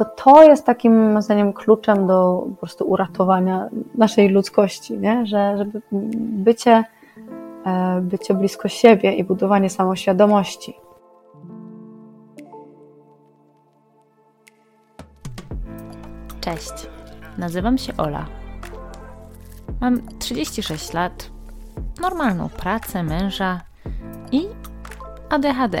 to to jest takim, moim zdaniem, kluczem do po prostu uratowania naszej ludzkości, nie? Że, żeby bycie, e, bycie blisko siebie i budowanie samoświadomości. Cześć, nazywam się Ola. Mam 36 lat, normalną pracę, męża i ADHD.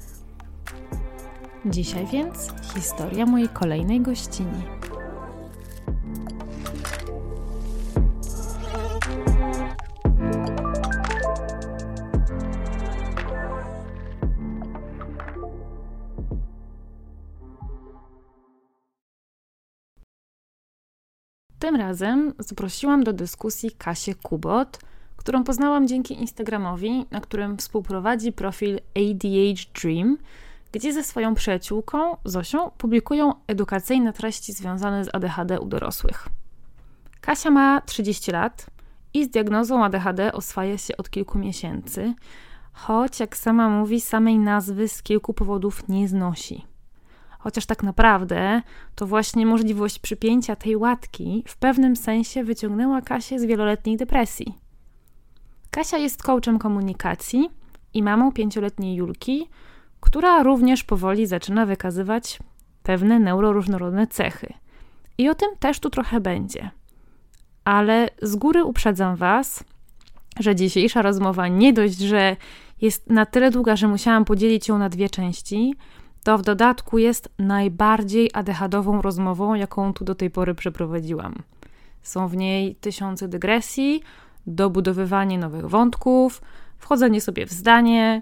Dzisiaj więc historia mojej kolejnej gościni. Tym razem zaprosiłam do dyskusji Kasię Kubot, którą poznałam dzięki Instagramowi, na którym współprowadzi profil ADH Dream, gdzie ze swoją przyjaciółką Zosią publikują edukacyjne treści związane z ADHD u dorosłych. Kasia ma 30 lat i z diagnozą ADHD oswaja się od kilku miesięcy, choć jak sama mówi, samej nazwy z kilku powodów nie znosi. Chociaż tak naprawdę to właśnie możliwość przypięcia tej łatki w pewnym sensie wyciągnęła Kasię z wieloletniej depresji. Kasia jest coachem komunikacji i mamą pięcioletniej Julki, która również powoli zaczyna wykazywać pewne neuroróżnorodne cechy. I o tym też tu trochę będzie. Ale z góry uprzedzam Was, że dzisiejsza rozmowa nie dość, że jest na tyle długa, że musiałam podzielić ją na dwie części, to w dodatku jest najbardziej adechadową rozmową, jaką tu do tej pory przeprowadziłam. Są w niej tysiące dygresji, dobudowywanie nowych wątków, wchodzenie sobie w zdanie,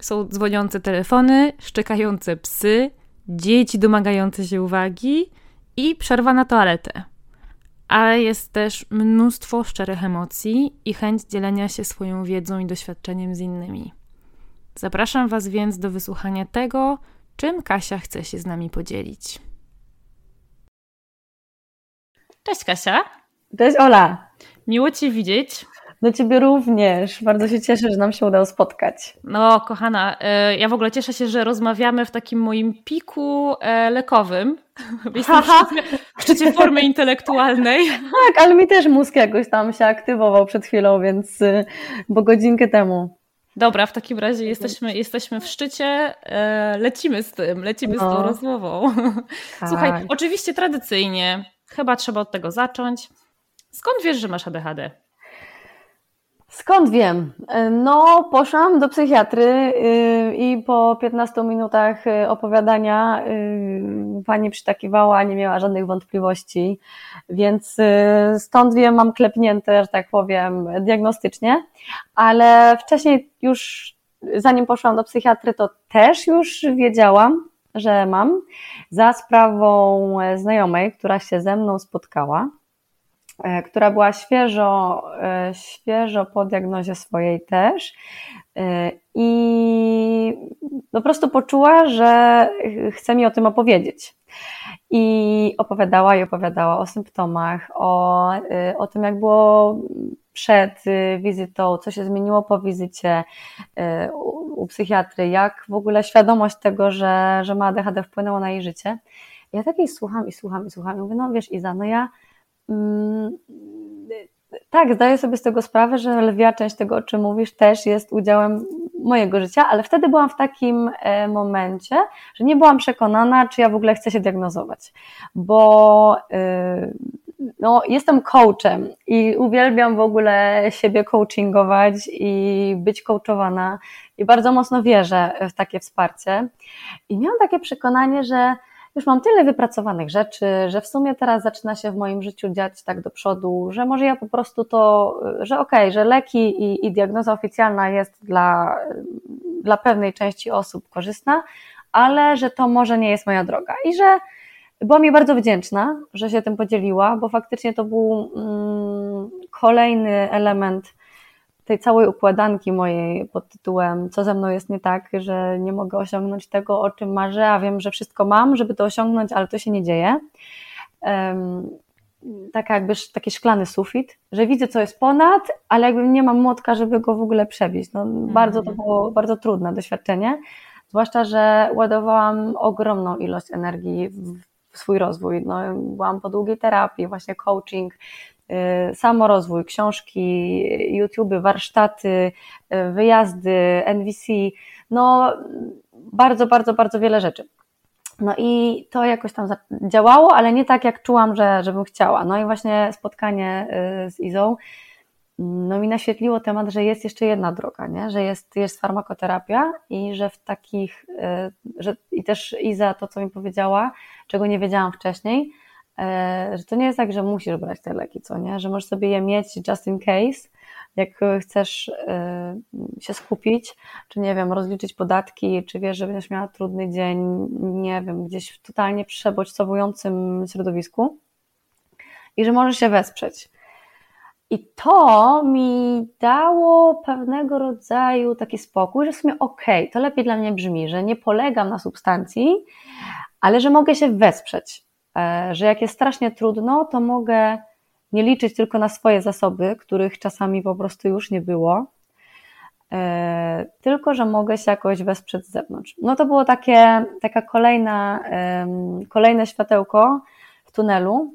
są dzwoniące telefony, szczekające psy, dzieci domagające się uwagi i przerwa na toaletę. Ale jest też mnóstwo szczerych emocji i chęć dzielenia się swoją wiedzą i doświadczeniem z innymi. Zapraszam Was więc do wysłuchania tego, czym Kasia chce się z nami podzielić. Cześć Kasia. Cześć Ola. Miło Cię widzieć. Do Ciebie również. Bardzo się cieszę, że nam się udało spotkać. No, kochana, e, ja w ogóle cieszę się, że rozmawiamy w takim moim piku e, lekowym. Jestem w szczycie formy intelektualnej. Tak, ale mi też mózg jakoś tam się aktywował przed chwilą, więc y, bo godzinkę temu. Dobra, w takim razie jesteśmy, jesteśmy w szczycie, e, lecimy z tym, lecimy no. z tą no. rozmową. Tak. Słuchaj, oczywiście tradycyjnie, chyba trzeba od tego zacząć. Skąd wiesz, że masz ADHD? Skąd wiem? No, poszłam do psychiatry y, i po 15 minutach y, opowiadania pani przytakiwała, nie miała żadnych wątpliwości, więc stąd wiem, mam klepnięte, że tak powiem, diagnostycznie, ale wcześniej już, zanim poszłam do psychiatry, to też już wiedziałam, że mam, za sprawą znajomej, która się ze mną spotkała E, która była świeżo, e, świeżo po diagnozie swojej też e, i po prostu poczuła, że chce mi o tym opowiedzieć. I opowiadała i opowiadała o symptomach, o, o tym, jak było przed wizytą, co się zmieniło po wizycie u, psychiatry, jak w ogóle świadomość tego, że, że ma ADHD wpłynęła na jej życie. Ja takiej słucham i słucham i słucham i mówię, no wiesz Iza, no ja tak, zdaję sobie z tego sprawę, że lwia część tego, o czym mówisz, też jest udziałem mojego życia, ale wtedy byłam w takim e, momencie, że nie byłam przekonana, czy ja w ogóle chcę się diagnozować, bo, e, no, jestem coachem i uwielbiam w ogóle siebie coachingować i być coachowana i bardzo mocno wierzę w takie wsparcie. I miałam takie przekonanie, że już mam tyle wypracowanych rzeczy, że w sumie teraz zaczyna się w moim życiu dziać tak do przodu, że może ja po prostu to, że okej, okay, że leki i, i diagnoza oficjalna jest dla, dla pewnej części osób korzystna, ale że to może nie jest moja droga i że była mi bardzo wdzięczna, że się tym podzieliła, bo faktycznie to był mm, kolejny element tej całej układanki mojej pod tytułem Co ze mną jest nie tak, że nie mogę osiągnąć tego, o czym marzę, a wiem, że wszystko mam, żeby to osiągnąć, ale to się nie dzieje. Um, taka jakby taki szklany sufit, że widzę, co jest ponad, ale jakby nie mam młotka, żeby go w ogóle przebić. No, mm. Bardzo to było bardzo trudne doświadczenie, zwłaszcza, że ładowałam ogromną ilość energii w, swój rozwój. No, byłam po długiej terapii, właśnie coaching, samorozwój, książki, YouTube, warsztaty, y, wyjazdy, NVC, no bardzo, bardzo, bardzo wiele rzeczy. No i to jakoś tam działało, ale nie tak jak czułam, że, żebym chciała. No i właśnie spotkanie y, z Izą no mi naświetliło temat, że jest jeszcze jedna droga, nie? że jest, jest farmakoterapia i że w takich, że i też Iza to, co mi powiedziała, czego nie wiedziałam wcześniej, E, że to nie jest tak, że musisz brać te leki, co nie? Że możesz sobie je mieć just in case, jak chcesz e, się skupić, czy nie wiem, rozliczyć podatki, czy wiesz, że będziesz miała trudny dzień, nie wiem, gdzieś w totalnie przebodźcowującym środowisku i że możesz się wesprzeć. I to mi dało pewnego rodzaju taki spokój, że w sumie okej, okay, to lepiej dla mnie brzmi, że nie polegam na substancji, ale że mogę się wesprzeć E, że jak jest strasznie trudno, to mogę nie liczyć tylko na swoje zasoby, których czasami po prostu już nie było, e, tylko że mogę się jakoś wesprzeć z zewnątrz. No to było takie, taka kolejna, kolejne światełko w tunelu.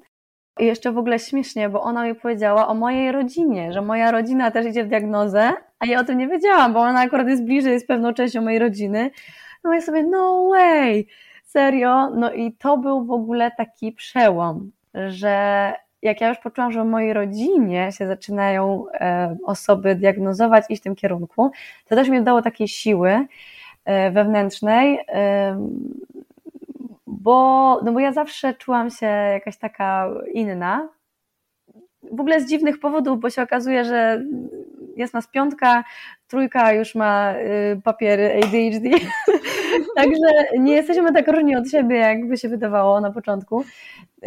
I jeszcze w ogóle śmiesznie, bo ona mi powiedziała o mojej rodzinie, że moja rodzina też idzie w diagnozę, a ja o tym nie wiedziałam, bo ona akurat jest bliżej z pewną częścią mojej rodziny. No ja sobie, no way! Serio, no i to był w ogóle taki przełom, że jak ja już poczułam, że w mojej rodzinie się zaczynają e, osoby diagnozować i w tym kierunku, to też mi dało takiej siły e, wewnętrznej, bo, no bo ja zawsze czułam się jakaś taka inna. W ogóle z dziwnych powodów, bo się okazuje, że jest nas piątka, trójka już ma y, papiery ADHD, także nie jesteśmy tak różni od siebie, jakby się wydawało na początku. Y,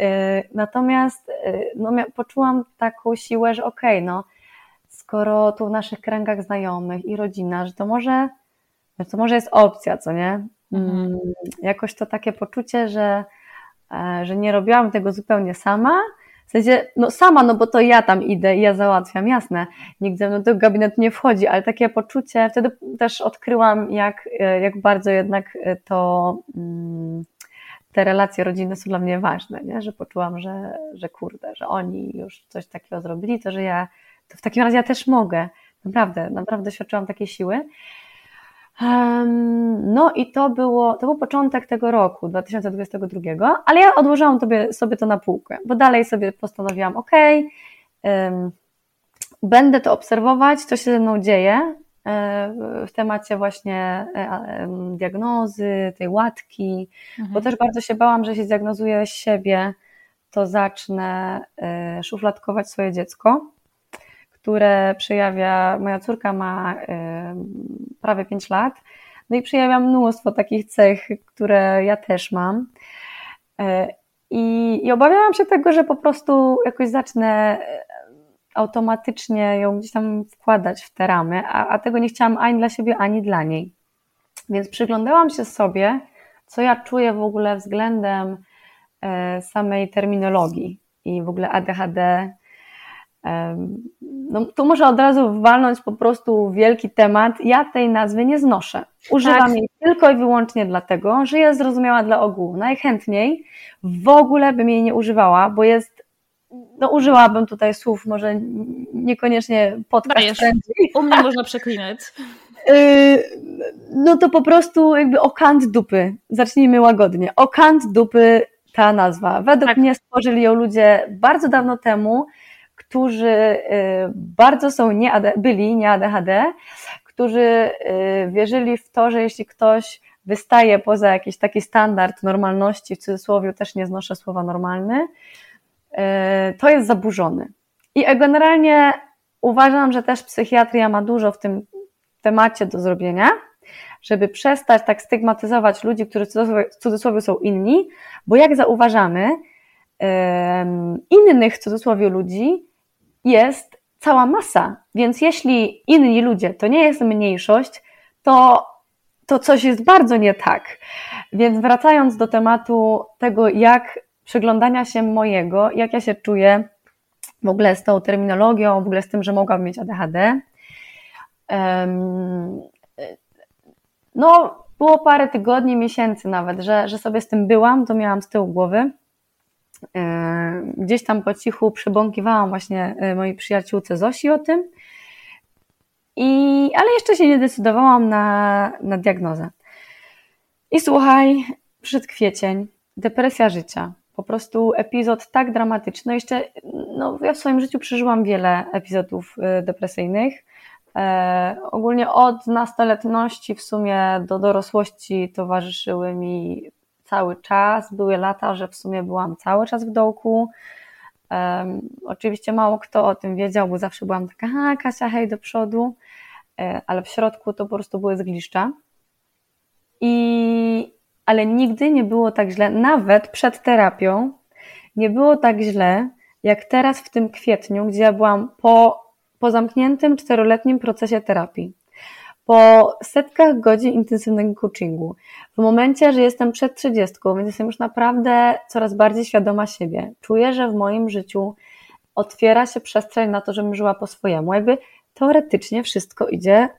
natomiast y, no, poczułam taką siłę, że okej, okay, no skoro tu w naszych kręgach znajomych i rodzina, że to może, że to może jest opcja, co nie? Mhm. Mm, jakoś to takie poczucie, że, e, że nie robiłam tego zupełnie sama, w sensie, no sama, no bo to ja tam idę i ja załatwiam, jasne, nikt ze mną do gabinetu nie wchodzi, ale takie poczucie, wtedy też odkryłam, jak, e, jak bardzo jednak e, to mm, te relacje rodzinne są dla mnie ważne, nie? że poczułam, że, że kurde, że oni już coś takiego zrobili, to że ja, to w takim razie ja też mogę, naprawdę, naprawdę doświadczyłam takiej siły. No i to było, to był początek tego roku, 2022, ale ja odłożyłam sobie, sobie to na półkę, bo dalej sobie postanowiłam, ok, będę to obserwować, co się ze mną dzieje e, w temacie właśnie e, diagnozy, tej łatki, mhm. bo też bardzo się bałam, że się zdiagnozuję siebie, to zacznę e, szufladkować swoje dziecko które przejawia, moja córka ma prawie 5 lat, no i przejawia mnóstwo takich cech, które ja też mam. E, I, I obawiałam się tego, że po prostu jakoś zacznę automatycznie ją gdzieś tam wkładać w te ramy, a, a tego nie chciałam ani dla siebie, ani dla niej. Więc przyglądałam się sobie, co ja czuję w ogóle względem e, samej terminologii i w ogóle ADHD, no, tu muszę od razu walnąć po prostu wielki temat. Ja tej nazwy nie znoszę. Używam tak. jej tylko i wyłącznie dlatego, że jest zrozumiała dla ogółu. Najchętniej w ogóle bym jej nie używała, bo jest, no użyłabym tutaj słów, może niekoniecznie podcast. U mnie można przeklinać. Y, no to po prostu jakby o kant dupy. Zacznijmy łagodnie. O kant dupy ta nazwa. Według tak. mnie stworzyli ją ludzie bardzo dawno temu, którzy y, bardzo są nie byli nie ADHD, którzy y, wierzyli w to, że jeśli ktoś wystaje poza jakiś taki standard normalności, w cudzysłowie też nie znoszę słowa normalny, y, to jest zaburzony. I generalnie uważam, że też psychiatria ma dużo w tym temacie do zrobienia, żeby przestać tak stygmatyzować ludzi, którzy w cudzysłowie są inni, bo jak zauważamy, innych w cudzysłowie ludzi jest cała masa. Więc jeśli inni ludzie to nie jest mniejszość, to, to coś jest bardzo nie tak. Więc wracając do tematu tego, jak przeglądania się mojego, jak ja się czuję w ogóle z tą terminologią, w ogóle z tym, że mogłam mieć ADHD. No, było parę tygodni, miesięcy nawet, że, że sobie z tym byłam, to miałam z tyłu głowy. E, gdzieś tam po cichu przebąkiwałam właśnie e, mojej przyjaciółce Zosi o tym, I, ale jeszcze się nie decydowałam na, na diagnozę. I słuchaj, przyszedł kwiecień, depresja życia, po prostu epizod tak dramatyczny. Jeszcze, no, ja w swoim życiu przeżyłam wiele epizodów e, depresyjnych. E, ogólnie od nastoletności w sumie do dorosłości towarzyszyły mi cały czas. Były lata, że w sumie byłam cały czas w dołku. Um, oczywiście mało kto o tym wiedział, bo zawsze byłam taka, ha, Kasia, hej, do przodu, e, ale w środku to po prostu były zgliszcza. I, ale nigdy nie było tak źle, nawet przed terapią, nie było tak źle, jak teraz w tym kwietniu, gdzie ja byłam po, po zamkniętym czteroletnim procesie terapii po setkach godzin intensywnego coachingu, w momencie, że jestem przed trzydziestką, więc jestem już naprawdę coraz bardziej świadoma siebie, czuję, że w moim życiu otwiera się przestrzeń na to, żebym żyła po swojemu. Jakby teoretycznie wszystko idzie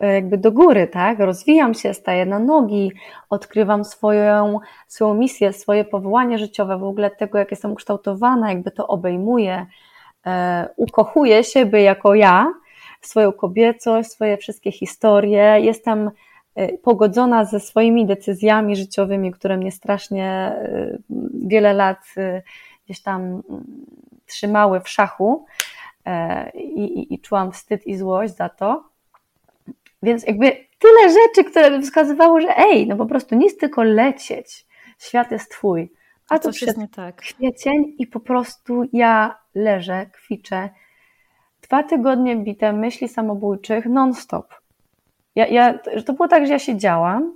e, jakby do góry, tak? Rozwijam się, staję na nogi, odkrywam swoją, swoją misję, swoje powołanie życiowe, w ogóle tego, jak jestem ukształtowana, jakby to obejmuję, e, ukochuję siebie jako ja, swoją kobiecość, swoje wszystkie historie. Jestem y, pogodzona ze swoimi decyzjami życiowymi, które mnie strasznie y, wiele lat y, gdzieś tam mm, trzymały w szachu e, i, i, i czułam wstyd i złość za to. Więc jakby tyle rzeczy, które by wskazywało, że ej, no po prostu nic tylko lecieć. Świat jest twój. A to przed tak. kwiecień i po prostu ja leżę, kwiczę, dwa tygodnie bite myśli samobójczych non-stop. Ja, ja, to było tak, że ja siedziałam,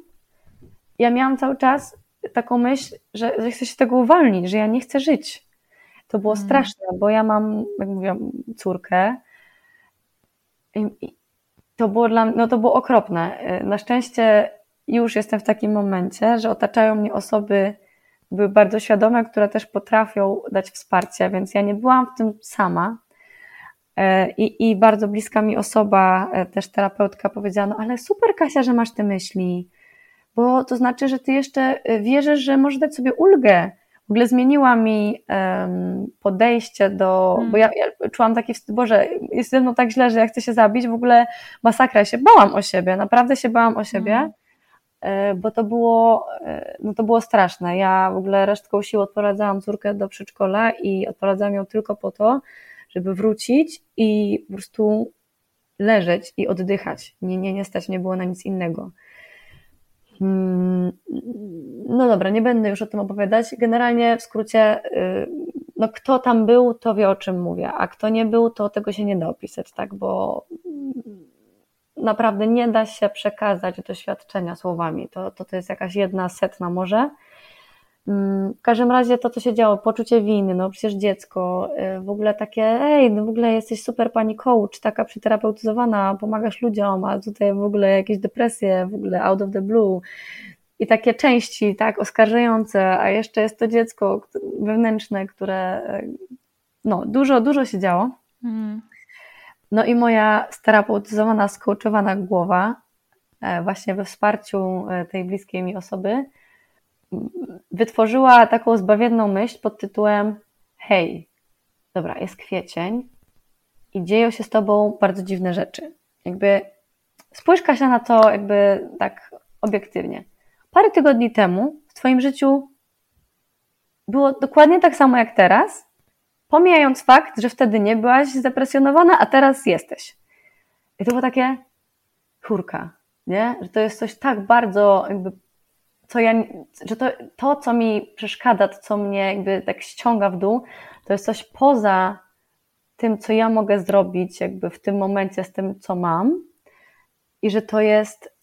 ja miałam cały czas taką myśl, że, że chcę się tego uwolnić, że ja nie chcę żyć. To było mm. straszne, bo ja mam, jak mówiłam, córkę i, i to było dla mnie, no to było okropne. Na szczęście już jestem w takim momencie, że otaczają mnie osoby, były bardzo świadome, które też potrafią dać wsparcie, więc ja nie byłam w tym sama. E, I, I bardzo bliska mi osoba, e, też terapeutka, powiedziała: No, ale super, Kasia, że masz te myśli, bo to znaczy, że ty jeszcze e, wierzysz, że możesz dać sobie ulgę. W ogóle zmieniła mi um, podejście do. Hmm. Bo ja, ja, czułam taki wstyd, Boże, jest ze mną tak źle, że ja chcę się zabić. W ogóle masakra. Ja się bałam o siebie, naprawdę się bałam o siebie. Hmm bo to było, no to było straszne. Ja w ogóle resztką sił odprowadzałam córkę do przedszkola i odprowadzałam ją tylko po to, żeby wrócić i po prostu leżeć i oddychać. Nie, nie, nie stać nie było na nic innego. Hmm, no dobra, nie będę już o tym opowiadać. Generalnie w skrócie, y, no kto tam był, to wie o czym mówię, a kto nie był, to tego się nie da opisać, tak, bo naprawdę nie da się przekazać doświadczenia słowami. To, to, to jest jakaś jedna setna może w każdym razie to, co się działo, poczucie winy, no przecież dziecko, y, w ogóle takie, ej, no w ogóle jesteś super pani coach, taka przyterapeutyzowana, pomagasz ludziom, a tutaj w ogóle jakieś depresje, w ogóle out of the blue. I takie części, tak, oskarżające, a jeszcze jest to dziecko wewnętrzne, które, y, no, dużo, dużo się działo. Mm. No i moja sterapeutyzowana, skołczowana głowa, e, właśnie we wsparciu e, tej bliskiej mi osoby, wytworzyła taką zbawienną myśl pod tytułem hej, dobra, jest kwiecień i dzieją się z tobą bardzo dziwne rzeczy. Jakby spójrz Kasia na to jakby tak obiektywnie. Parę tygodni temu w twoim życiu było dokładnie tak samo jak teraz, pomijając fakt, że wtedy nie byłaś zapresjonowana, a teraz jesteś. I to było takie kurka, nie? Że to jest coś tak bardzo jakby co ja, że to, to, co mi przeszkadza, to, co mnie jakby tak ściąga w dół, to jest coś poza tym, co ja mogę zrobić jakby w tym momencie z tym, co mam i że to jest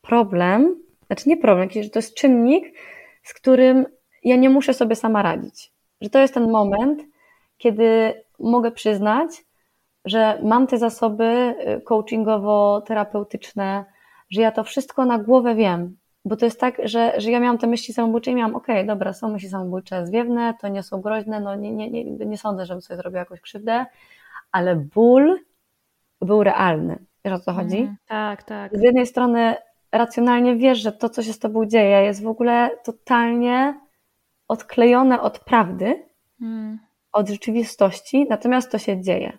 problem, znaczy nie problem, że to jest czynnik, z którym ja nie muszę sobie sama radzić. Że to jest ten moment, kiedy mogę przyznać, że mam te zasoby y, coachingowo-terapeutyczne, że ja to wszystko na głowę wiem, bo to jest tak, że, że ja miałam te myśli samobójcze i miałam, okej, okay, dobra, są myśli samobójcze zwiewne, to nie są groźne, no nie, nie, nie, nie sądzę, żebym sobie zrobiła jakąś krzywdę, ale ból był realny. Wiesz o co chodzi? Mm, tak, tak. Z jednej strony racjonalnie wiesz, że to, co się z tobą dzieje, jest w ogóle totalnie odklejone od prawdy, mm. od rzeczywistości, natomiast to się dzieje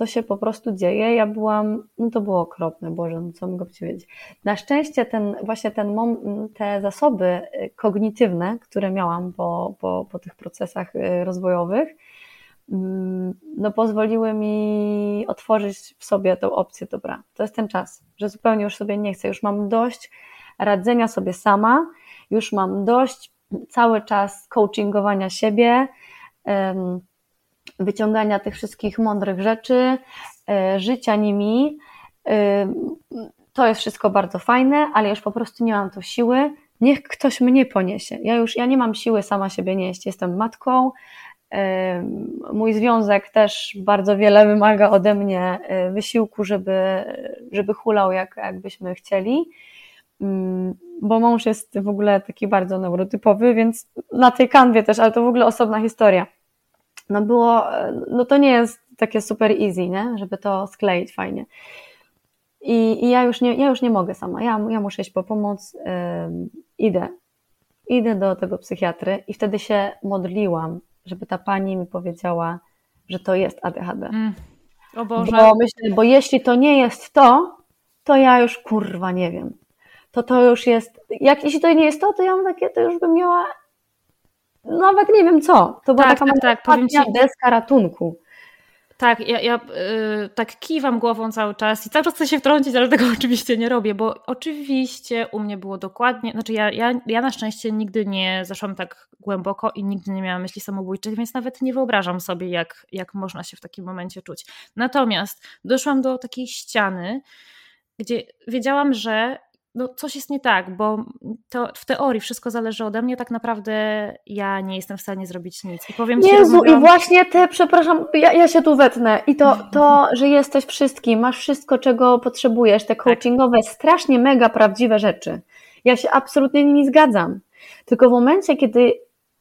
to się po prostu dzieje. Ja byłam, no to było okropne, Boże, no co mogę powiedzieć. Na szczęście ten, właśnie ten, te zasoby y, kognitywne, które miałam po, po, po tych procesach y, rozwojowych, mm, no pozwoliły mi otworzyć w sobie tą opcję, dobra, to jest ten czas, że zupełnie już sobie nie chcę, już mam dość radzenia sobie sama, już mam dość cały czas coachingowania siebie, wyciągania tych wszystkich mądrych rzeczy, e, życia nimi. E, to jest wszystko bardzo fajne, ale już po prostu nie mam tu siły. Niech ktoś mnie poniesie. Ja już ja nie mam siły sama siebie nieść. Jestem matką. E, mój związek też bardzo wiele wymaga ode mnie wysiłku, żeby, żeby hulał jak, jakbyśmy chcieli mm, bo mąż jest w ogóle taki bardzo neurotypowy, więc na tej kanwie też, ale to w ogóle osobna historia no było, no to nie jest takie super easy, nie? żeby to skleić fajnie. I, i ja, już nie, ja już nie mogę sama, ja, ja muszę iść po pomoc, yy, idę. Idę do tego psychiatry i wtedy się modliłam, żeby ta pani mi powiedziała, że to jest ADHD. Mm. O Boże. Bo myślę, bo jeśli to nie jest to, to ja już kurwa nie wiem. To to już jest, jak jeśli to nie jest to, to ja mam takie, to już bym miała nawet nie wiem co. To była tak, taka tak, tak, deska ratunku. Tak, ja, ja yy, tak kiwam głową cały czas i cały czas chcę się wtrącić, ale tego oczywiście nie robię, bo oczywiście u mnie było dokładnie, znaczy ja, ja, ja na szczęście nigdy nie zaszłam tak głęboko i nigdy nie miałam myśli samobójczych, więc nawet nie wyobrażam sobie, jak, jak można się w takim momencie czuć. Natomiast doszłam do takiej ściany, gdzie wiedziałam, że no coś jest nie tak, bo to w teorii wszystko zależy ode mnie, tak naprawdę ja nie jestem w stanie zrobić nic. I powiem Jezu, ci, rozmawiałam... i właśnie te, przepraszam, ja, ja, się tu wetnę. I to, to, że jesteś wszystkim, masz wszystko, czego potrzebujesz, te tak. coachingowe, tak. strasznie mega prawdziwe rzeczy. Ja się absolutnie nimi zgadzam. Tylko w momencie, kiedy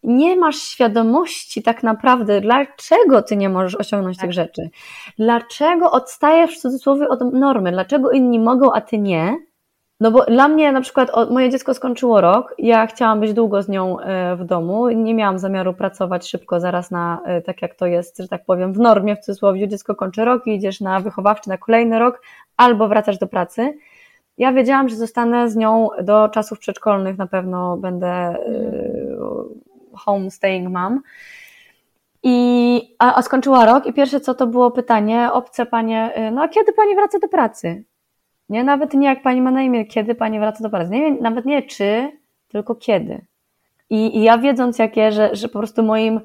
nie masz świadomości tak naprawdę, dlaczego ty nie możesz osiągnąć tak. tych rzeczy, dlaczego odstajesz w cudzysłowie od normy, dlaczego inni mogą, a ty nie, no bo dla mnie na przykład moje dziecko skończyło rok, ja chciałam być długo z nią e, w domu, nie miałam zamiaru pracować szybko zaraz na, e, tak jak to jest, że tak powiem, w normie, w cudzysłowie, dziecko kończy rok i idziesz na wychowawczy na kolejny rok, albo wracasz do pracy. Ja wiedziałam, że zostanę z nią do czasów przedszkolnych, na pewno będę e, home staying mom. I, a, a skończyła rok i pierwsze co to było pytanie, obce panie, no a kiedy pani wraca do pracy? Nie, nawet nie jak pani ma na imię, kiedy pani wraca do pracy. Nie, nawet nie czy, tylko kiedy. I, i ja wiedząc jakie, że, że po prostu moim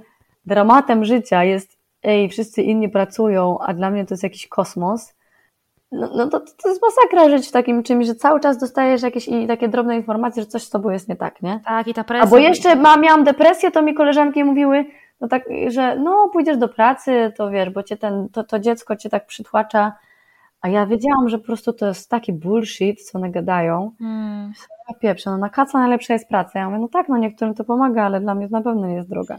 dramatem życia jest ej, wszyscy inni pracują, a dla mnie to jest jakiś kosmos, no, no to, to jest masakra żyć w takim czymś, że cały czas dostajesz jakieś i takie drobne informacje, że coś z tobą jest nie tak, nie? Tak, i ta presja. Albo jeszcze ma, miałam depresję, to mi koleżanki mówiły, no tak, że no pójdziesz do pracy, to wiesz, bo cię ten, to, to dziecko cię tak przytłacza, a ja wiedziałam, że po prostu to jest taki bullshit, co one gadają. Hmm. Ja pieprzę, no na kaca najlepsza jest praca. Ja mówię, no tak, no niektórym to pomaga, ale dla mnie to na pewno nie jest droga.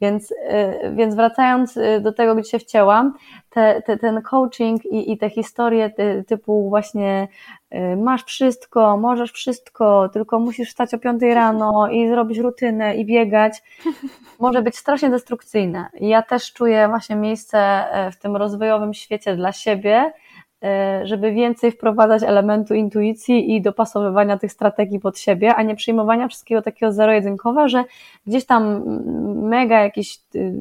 Więc, yy, więc wracając y, do tego, gdzie się wcięłam, te, te, ten coaching i, i te historie ty, typu właśnie yy, masz wszystko, możesz wszystko, tylko musisz wstać o 5 rano i zrobić rutynę i biegać, może być strasznie destrukcyjne. Ja też czuję właśnie miejsce e, w tym rozwojowym świecie dla siebie, żeby więcej wprowadzać elementu intuicji i dopasowywania tych strategii pod siebie, a nie przyjmowania wszystkiego takiego zero-jedynkowa, że gdzieś tam mega jakiś y,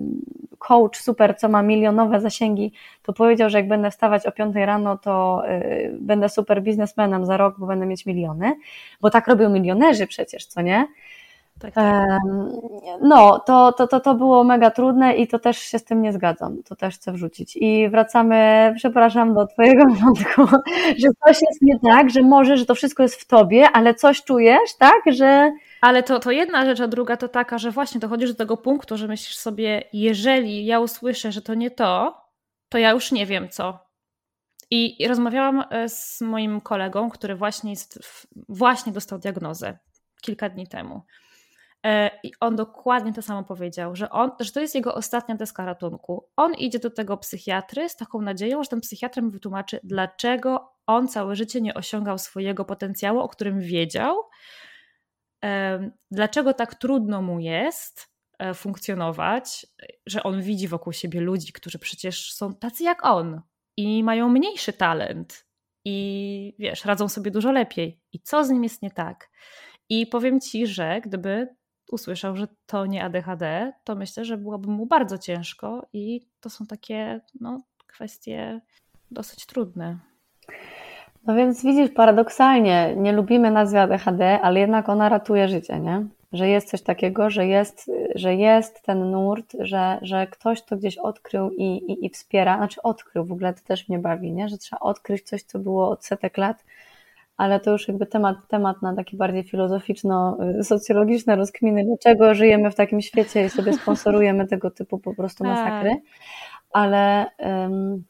coach super, co ma milionowe zasięgi, to powiedział, że jak będę wstawać o 5 rano, to y, będę super biznesmenem za rok, bo będę mieć miliony, bo tak robią milionerzy przecież, co nie? Tak, tak. No, to, to, to, to było mega trudne i to też się z tym nie zgadzam. To też chcę wrzucić. I wracamy, przepraszam, do Twojego wątku, że coś jest nie tak, że może, że to wszystko jest w Tobie, ale coś czujesz, tak, że. Ale to, to jedna rzecz, a druga to taka, że właśnie dochodzisz do tego punktu, że myślisz sobie, jeżeli ja usłyszę, że to nie to, to ja już nie wiem co. I, rozmawiałam e, z moim kolegą, który właśnie, jest, właśnie dostał diagnozę kilka dni temu. E, I on dokładnie to samo powiedział, że, on, że to jest jego ostatnia deska ratunku. On idzie do tego psychiatry z taką nadzieją, że ten psychiatra mu wytłumaczy, dlaczego on całe życie nie osiągał swojego potencjału, o którym wiedział, e, dlaczego tak trudno mu jest e, funkcjonować, że on widzi wokół siebie ludzi, którzy przecież są tacy jak on i mają mniejszy talent i wiesz, radzą sobie dużo lepiej. I co z nim jest nie tak? I powiem ci, że gdyby usłyszał, że to nie ADHD, to myślę, że byłoby mu bardzo ciężko i to są takie no, kwestie dosyć trudne. No więc widzisz, paradoksalnie nie lubimy nazwy ADHD, ale jednak ona ratuje życie, nie? Że jest coś takiego, że jest, że jest ten nurt, że, że ktoś to gdzieś odkrył i, i, i wspiera, znaczy odkrył, w ogóle to też mnie bawi, nie? Że trzeba odkryć coś, co było od setek lat ale to już jakby temat, temat na takie bardziej filozoficzno-socjologiczne rozkminy, dlaczego żyjemy w takim świecie i sobie sponsorujemy tego typu po prostu tak. masakry, ale um,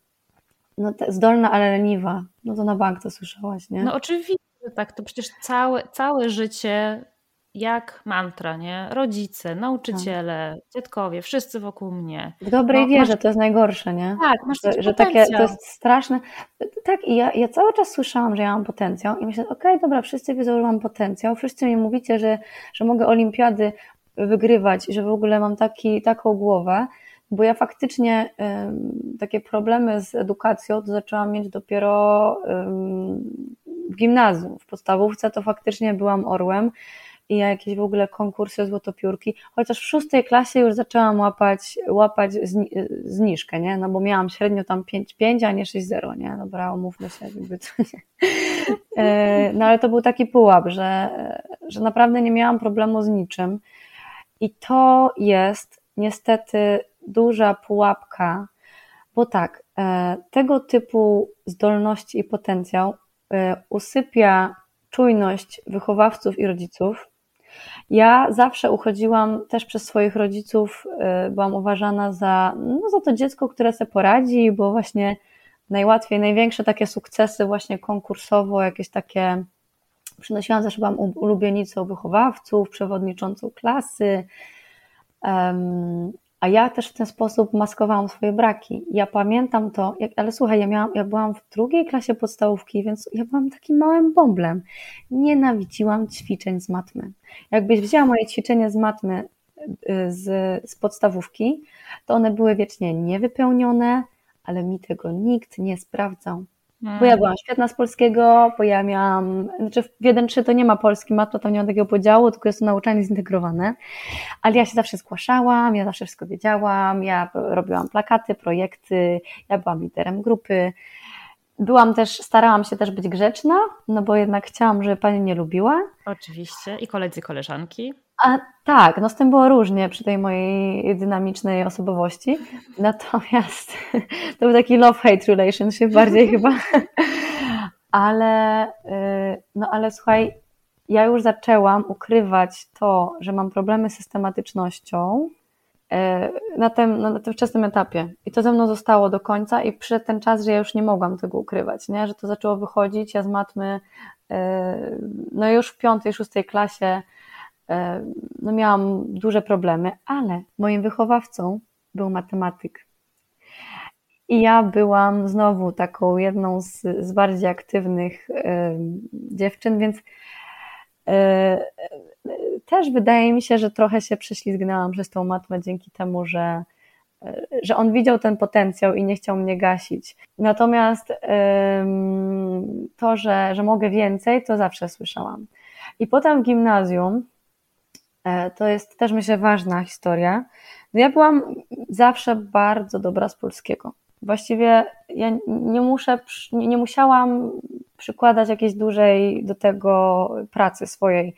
no te, zdolna, ale leniwa, no to na bank to słyszałaś, nie? No oczywiście, tak, to przecież całe, całe życie jak mantra, nie? Rodzice, nauczyciele, tak. dziadkowie, wszyscy wokół mnie. W dobrej no, wierze masz... to jest najgorsze, nie? Tak, masz że, że takie, to jest straszne. Tak, i ja, ja cały czas słyszałam, że ja mam potencjał i myślę, okej, okay, dobra, wszyscy wiedzą, że mam potencjał, wszyscy mi mówicie, że, że mogę olimpiady wygrywać, że w ogóle mam taki, taką głowę, bo ja faktycznie takie problemy z edukacją to zaczęłam mieć dopiero w gimnazjum. W podstawówce to faktycznie byłam orłem i ja jakieś w ogóle konkursy złotopiórki, chociaż w szóstej klasie już zaczęłam łapać, łapać zniżkę, nie? No bo miałam średnio tam 5,5, a nie 6,0, nie? Dobra, omówmy się, jakby to nie. E, no ale to był taki pułap, że, że naprawdę nie miałam problemu z niczym i to jest niestety duża pułapka, bo tak, e, tego typu zdolności i potencjał e, usypia czujność wychowawców i rodziców, ja zawsze uchodziłam też przez swoich rodziców, y, byłam uważana za, no, za to dziecko, które sobie poradzi, bo właśnie najłatwiej, największe takie sukcesy właśnie konkursowo, jakieś takie przynosiłam, zawsze byłam ulubienicą wychowawców, przewodniczącą klasy, a ja też w ten sposób maskowałam swoje braki. Ja pamiętam to, jak, ale słuchaj, ja, miałam, ja byłam w drugiej klasie podstawówki, więc ja byłam takim małym bąblem. Nienawidziłam ćwiczeń z matmy. Jakbyś wzięła moje ćwiczenia z matmy y, z, z podstawówki, to one były wiecznie niewypełnione, ale mi tego nikt nie sprawdzał. Bo ja byłam świetna z polskiego, bo ja miałam, znaczy w 1-3 to nie ma polski mat, to nie ma takiego podziału, tylko jest to nauczanie zintegrowane, ale ja się zawsze zgłaszałam, ja zawsze wszystko wiedziałam, ja robiłam plakaty, projekty, ja byłam liderem grupy, Byłam też, starałam się też być grzeczna, no bo jednak chciałam, żeby pani nie lubiła. Oczywiście, i koledzy, koleżanki. A tak, no z tym było różnie przy tej mojej dynamicznej osobowości. Natomiast to był taki love-hate relationship bardziej chyba. Ale, y, no ale słuchaj, ja już zaczęłam ukrywać to, że mam problemy z systematycznością y, na tym, na tym wczesnym etapie. I to ze mną zostało do końca i przyszedł ten czas, że ja już nie mogłam tego ukrywać, nie? że to zaczęło wychodzić. Ja z matmy, y, no już w piątej, szóstej klasie no miałam duże problemy, ale moim wychowawcą był matematyk. I ja byłam znowu taką jedną z, z bardziej aktywnych y, dziewczyn, więc y, też wydaje mi się, że trochę się prześlizgnęłam przez tą matmę dzięki temu, że, że on widział ten potencjał i nie chciał mnie gasić. Natomiast to, że, że mogę więcej, to zawsze słyszałam. I potem w gimnazjum, e, to jest też myślę ważna historia, no ja byłam zawsze bardzo dobra z polskiego. Właściwie ja nie muszę, nie musiałam przykładać jakiejś dłużej do tego pracy swojej,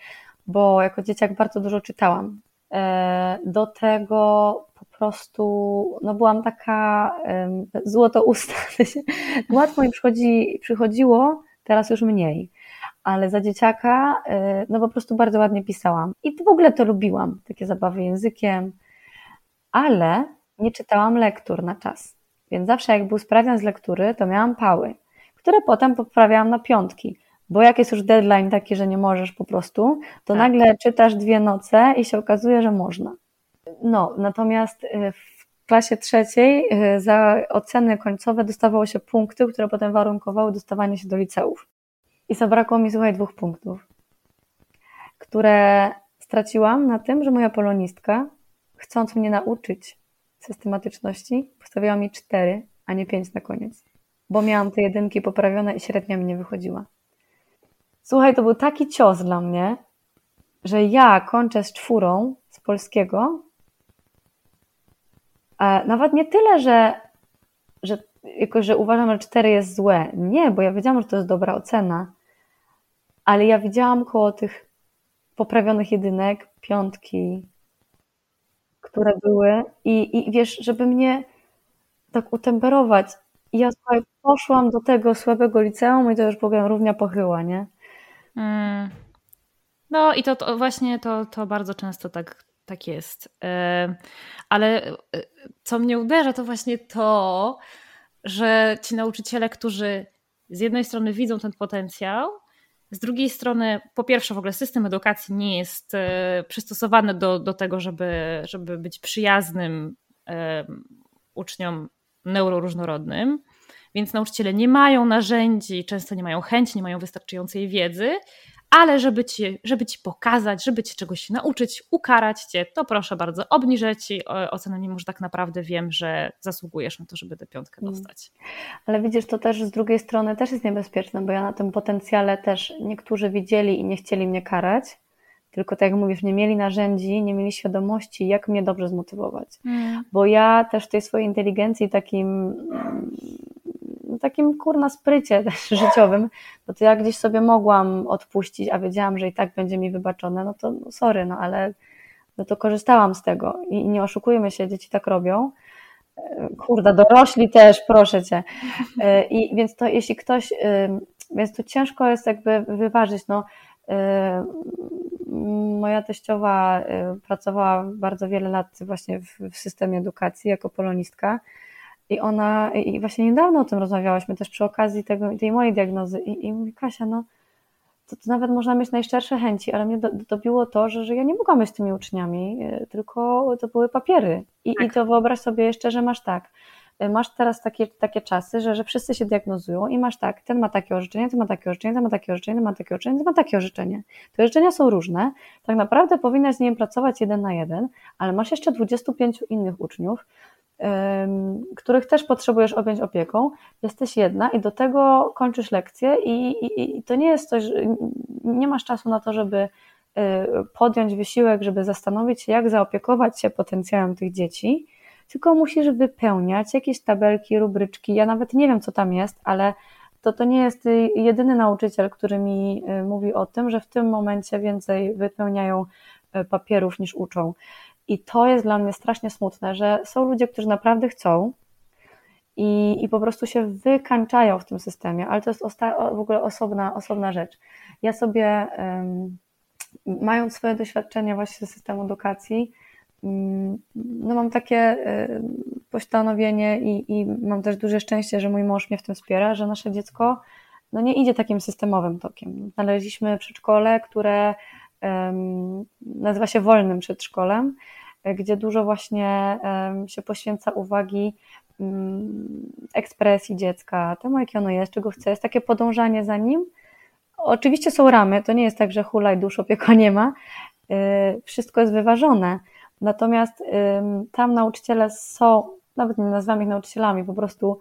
bo jako dzieciak bardzo dużo czytałam. E, do tego po prostu no byłam taka złoto usta. Łatwo mi przychodzi, przychodziło, teraz już mniej. Ale za dzieciaka e, no po prostu bardzo ładnie pisałam. I w ogóle to lubiłam, takie zabawy językiem, ale nie czytałam lektur na czas. Więc zawsze jak był sprawdzian z lektury, to miałam pały, które potem poprawiałam na piątki. Bo jak jest już deadline taki, że nie możesz po prostu, to tak. nagle czytasz dwie noce i się okazuje, że można. No, natomiast y, w klasie trzeciej y, za oceny końcowe dostawało się punkty, które potem warunkowały dostawanie się do liceów. I zabrakło mi, słuchaj, dwóch punktów, które straciłam na tym, że moja polonistka, chcąc mnie nauczyć systematyczności, postawiła mi cztery, a nie pięć na koniec, bo miałam te jedynki poprawione i średnia mi nie wychodziła. Słuchaj, to był taki cios dla mnie, że ja kończę z czwórą z polskiego. Nawet nie tyle, że, jako, że uważam, że cztery jest złe. Nie, bo ja wiedziałam, że to jest dobra ocena. Ale ja widziałam koło tych poprawionych jedynek, piątki, które były. I, i wiesz, żeby mnie tak utemperować. Ja słuchaj, poszłam do tego słabego liceum i to już powiem równia pochyła, nie? Mm. No i to, to, właśnie to, to bardzo często tak, tak jest. E, ale e, co mnie uderza, to właśnie to, że ci nauczyciele, którzy z jednej strony widzą ten potencjał, z drugiej strony, po pierwsze, w ogóle system edukacji nie jest e, przystosowany do, do tego, żeby, żeby być przyjaznym uczniom neuroróżnorodnym. Więc nauczyciele nie mają narzędzi, często nie mają chęci, nie mają wystarczającej wiedzy, ale żeby ci, żeby ci pokazać, żeby ci czegoś nauczyć, ukarać cię, to proszę bardzo, obniżę ci ocenę, mimo że tak naprawdę wiem, że zasługujesz na to, żeby tę piątkę mm. dostać. Ale widzisz, to też z drugiej strony też jest niebezpieczne, bo ja na tym potencjale też niektórzy widzieli i nie chcieli mnie karać, tylko tak jak mówisz, nie mieli narzędzi, nie mieli świadomości, jak mnie dobrze zmotywować. Mm. Bo ja też w tej swojej inteligencji takim takim kurna sprycie też życiowym, bo to ja gdzieś sobie mogłam odpuścić, a wiedziałam, że i tak będzie mi wybaczone, no to no sorry, no ale no to korzystałam z tego i nie oszukujmy się, dzieci tak robią. E, kurda, dorośli też, proszę cię. E, I więc to jeśli ktoś, więc to ciężko jest jakby wyważyć, no moja teściowa pracowała bardzo wiele lat właśnie w systemie edukacji jako polonistka i ona, i właśnie niedawno o tym rozmawiałyśmy też przy okazji tego, tej mojej diagnozy i, i mówi Kasia, no to, to nawet można mieć najszczersze chęci, ale mnie do, dobiło to, że, że ja nie mogłam być z tymi uczniami, e, tylko to były papiery. I, tak. i to wyobraź sobie jeszcze, że masz tak, e, masz teraz takie, takie czasy, że, że wszyscy się diagnozują i masz tak, ten ma takie orzeczenie, ten ma takie orzeczenie, ten ma takie orzeczenie, ten ma takie orzeczenie, ten ma takie orzeczenie. Te orzeczenia są różne, tak naprawdę powinnaś z nimi pracować jeden na jeden, ale masz jeszcze 25 innych uczniów, których też potrzebujesz objąć opieką, jesteś jedna i do tego kończysz lekcję i, i, i to nie jest coś, nie masz czasu na to, żeby y, podjąć wysiłek, żeby zastanowić się, jak zaopiekować się potencjałem tych dzieci, tylko musisz wypełniać jakieś tabelki, rubryczki. Ja nawet nie wiem, co tam jest, ale to, to nie jest jedyny nauczyciel, który mi y, mówi o tym, że w tym momencie więcej wypełniają y, papierów niż uczą. I to jest dla mnie strasznie smutne, że są ludzie, którzy naprawdę chcą i, i po prostu się wykańczają w tym systemie, ale to jest w ogóle osobna, osobna rzecz. Ja sobie, um, mając swoje doświadczenia właśnie z systemu edukacji, um, no mam takie postanowienie i, i mam też duże szczęście, że mój mąż mnie w tym wspiera, że nasze dziecko no nie idzie takim systemowym tokiem. Znaleźliśmy przedszkole, które nazywa się Wolnym Przedszkolem, gdzie dużo właśnie się poświęca uwagi mm, ekspresji dziecka, temu jakie ono jest, czego chce, jest takie podążanie za nim. Oczywiście są ramy, to nie jest tak, że hula i dusz opieka nie ma, y, wszystko jest wyważone, Natomiast tam nauczyciele są, nawet nie nazywam ich nauczycielami, po prostu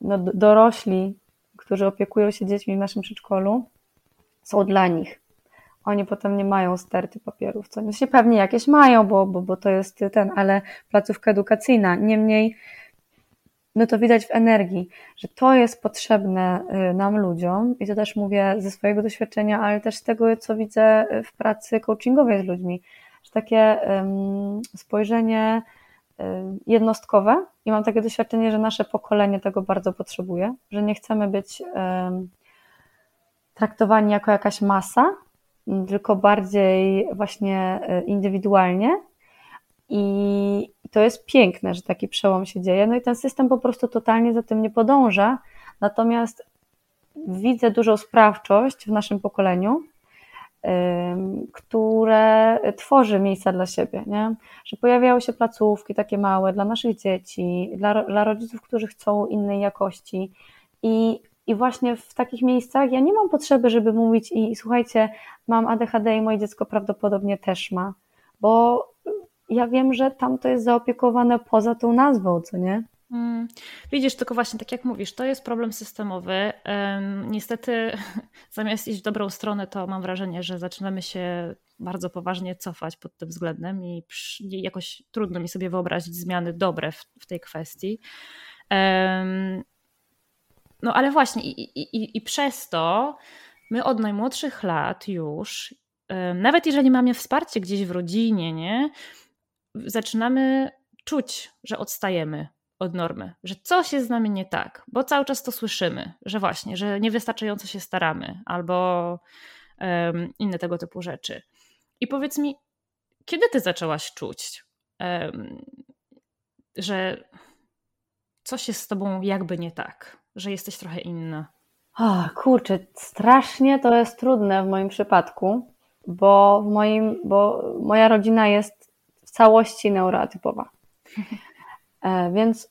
no, dorośli, którzy opiekują się dziećmi w naszym przedszkolu, są dla nich. Oni potem nie mają sterty papierów, co się pewnie jakieś mają, bo, bo, bo to jest ten, ale placówka edukacyjna. Niemniej, no to widać w energii, że to jest potrzebne y, nam ludziom i to też mówię ze swojego doświadczenia, ale też z tego, co widzę w pracy coachingowej z ludźmi, że takie um, spojrzenie um, jednostkowe i mam takie doświadczenie, że nasze pokolenie tego bardzo potrzebuje, że nie chcemy być um, traktowani jako jakaś masa, tylko bardziej właśnie e, indywidualnie. I to jest piękne, że taki przełom się dzieje. No i ten system po prostu totalnie za tym nie podąża. Natomiast widzę dużą sprawczość w naszym pokoleniu, które tworzy miejsca dla siebie, nie? że pojawiają się placówki takie małe dla naszych dzieci, dla, dla rodziców, którzy chcą innej jakości. I i właśnie w takich miejscach ja nie mam potrzeby, żeby mówić i, słuchajcie, mam ADHD i moje dziecko prawdopodobnie też ma, bo ja wiem, że tam to jest zaopiekowane poza tą nazwą, co nie? Hmm. Widzisz, tylko właśnie tak jak mówisz, to jest problem systemowy. Niestety, zamiast iść w dobrą stronę, to mam wrażenie, że zaczynamy się bardzo poważnie cofać pod tym względem i jakoś trudno mi sobie wyobrazić zmiany dobre w, w tej kwestii. No ale właśnie, i, i, i przez to my od najmłodszych lat już, nawet jeżeli mamy wsparcie gdzieś w rodzinie, nie, zaczynamy czuć, że odstajemy od normy, że coś jest z nami nie tak, bo cały czas to słyszymy, że właśnie, że niewystarczająco się staramy, albo um, inne tego typu rzeczy. I powiedz mi, kiedy ty zaczęłaś czuć, um, że coś jest z tobą jakby nie tak? Że jesteś trochę inna? O, kurczę, strasznie to jest trudne w moim przypadku, bo, w moim, bo moja rodzina jest w całości neuroatypowa. E, więc,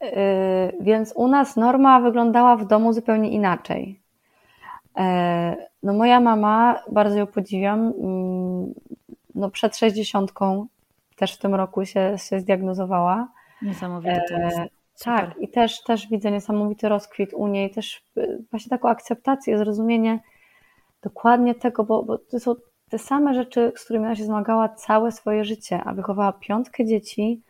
e, więc u nas norma wyglądała w domu zupełnie inaczej. E, no moja mama, bardzo ją podziwiam, mm, no przed 60 też w tym roku się, się zdiagnozowała. Niesamowite to jest. Tak, i też, też widzę niesamowity rozkwit u niej, też y, właśnie taką akceptację, zrozumienie dokładnie tego, bo, bo to są te same rzeczy, z którymi ona się zmagała całe swoje życie, a wychowała piątkę dzieci,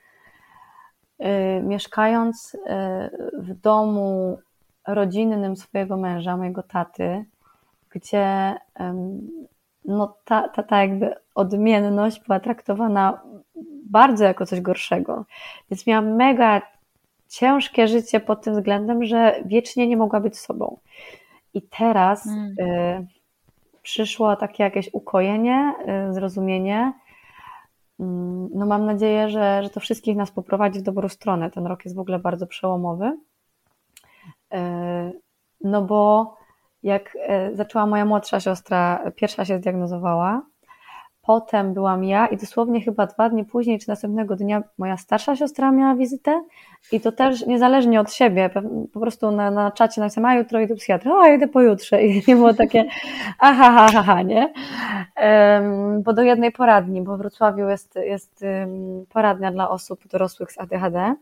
yy, mieszkając yy, w domu rodzinnym swojego męża, mojego taty, gdzie yy, no, ta, ta, ta jakby odmienność była traktowana bardzo jako coś gorszego. Więc miała mega ciężkie życie pod tym względem, że wiecznie nie mogła być sobą. I teraz mm. y, przyszło takie jakieś ukojenie, y, zrozumienie. Y, no mam nadzieję, że, że to wszystkich nas poprowadzi w dobrą stronę. Ten rok jest w ogóle bardzo przełomowy. Y, no bo jak y, zaczęła moja młodsza siostra, pierwsza się zdiagnozowała, Potem byłam ja i dosłownie chyba dwa dni później, czy następnego dnia moja starsza siostra miała wizytę i to też niezależnie od siebie, po prostu na, na czacie napisałam, a jutro idę do psychiatry, o idę pojutrze. I nie było takie aha, ha, ha, ha, nie? Um, bo do jednej poradni, bo w Wrocławiu jest, jest um, poradnia dla osób dorosłych z ADHD,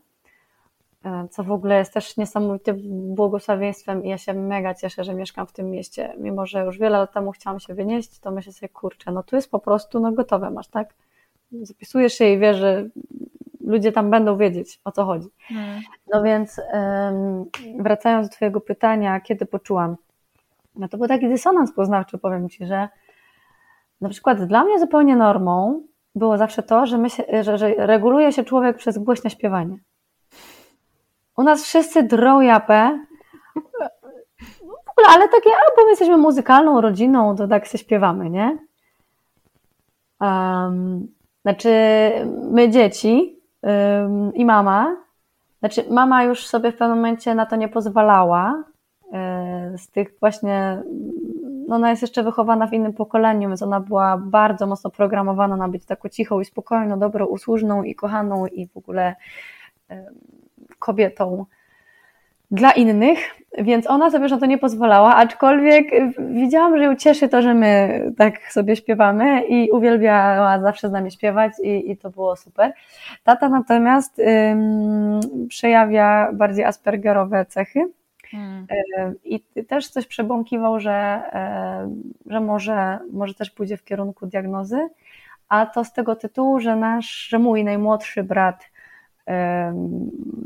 co w ogóle jest też niesamowitym błogosławieństwem i ja się mega cieszę, że mieszkam w tym mieście. Mimo, że już wiele lat temu chciałam się wynieść, to myślę sobie, kurczę, no tu jest po prostu, no gotowe masz, tak? Zapisujesz się i wiesz, że ludzie tam będą wiedzieć, o co chodzi. Hmm. No więc wracając do twojego pytania, kiedy poczułam, no to był taki dysonans poznawczy, powiem ci, że na przykład dla mnie zupełnie normą było zawsze to, że, się, że, że reguluje się człowiek przez głośne śpiewanie. U nas wszyscy drą japę. W ogóle, ale takie, albo my jesteśmy muzykalną rodziną, to tak się śpiewamy, nie? Um, znaczy, my dzieci um, i mama, znaczy mama już sobie w pewnym momencie na to nie pozwalała. E, z tych właśnie, no ona jest jeszcze wychowana w innym pokoleniu, więc ona była bardzo mocno programowana na być taką cichą i spokojną, dobrą, usłużną i kochaną i w ogóle kobietą dla innych. Więc ona sobie już na to nie pozwalała, aczkolwiek widziałam, że ją cieszy to, że my tak sobie śpiewamy i uwielbiała zawsze z nami śpiewać i, i to było super. Tata natomiast ym, przejawia bardziej aspergerowe cechy. Hmm. I też coś przebąkiwał, że, że może, może też pójdzie w kierunku diagnozy, a to z tego tytułu, że nasz, że mój najmłodszy brat